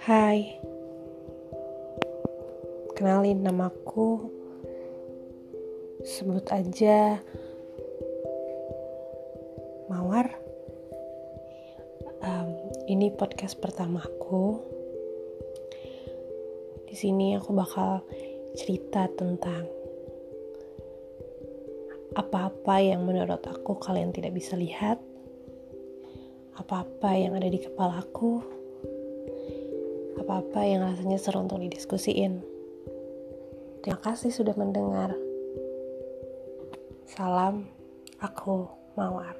Hai, kenalin namaku. Sebut aja Mawar. Um, ini podcast pertamaku. Di sini aku bakal cerita tentang apa-apa yang menurut aku kalian tidak bisa lihat apa-apa yang ada di kepalaku, apa-apa yang rasanya seru untuk didiskusiin. Terima kasih sudah mendengar. Salam, aku Mawar.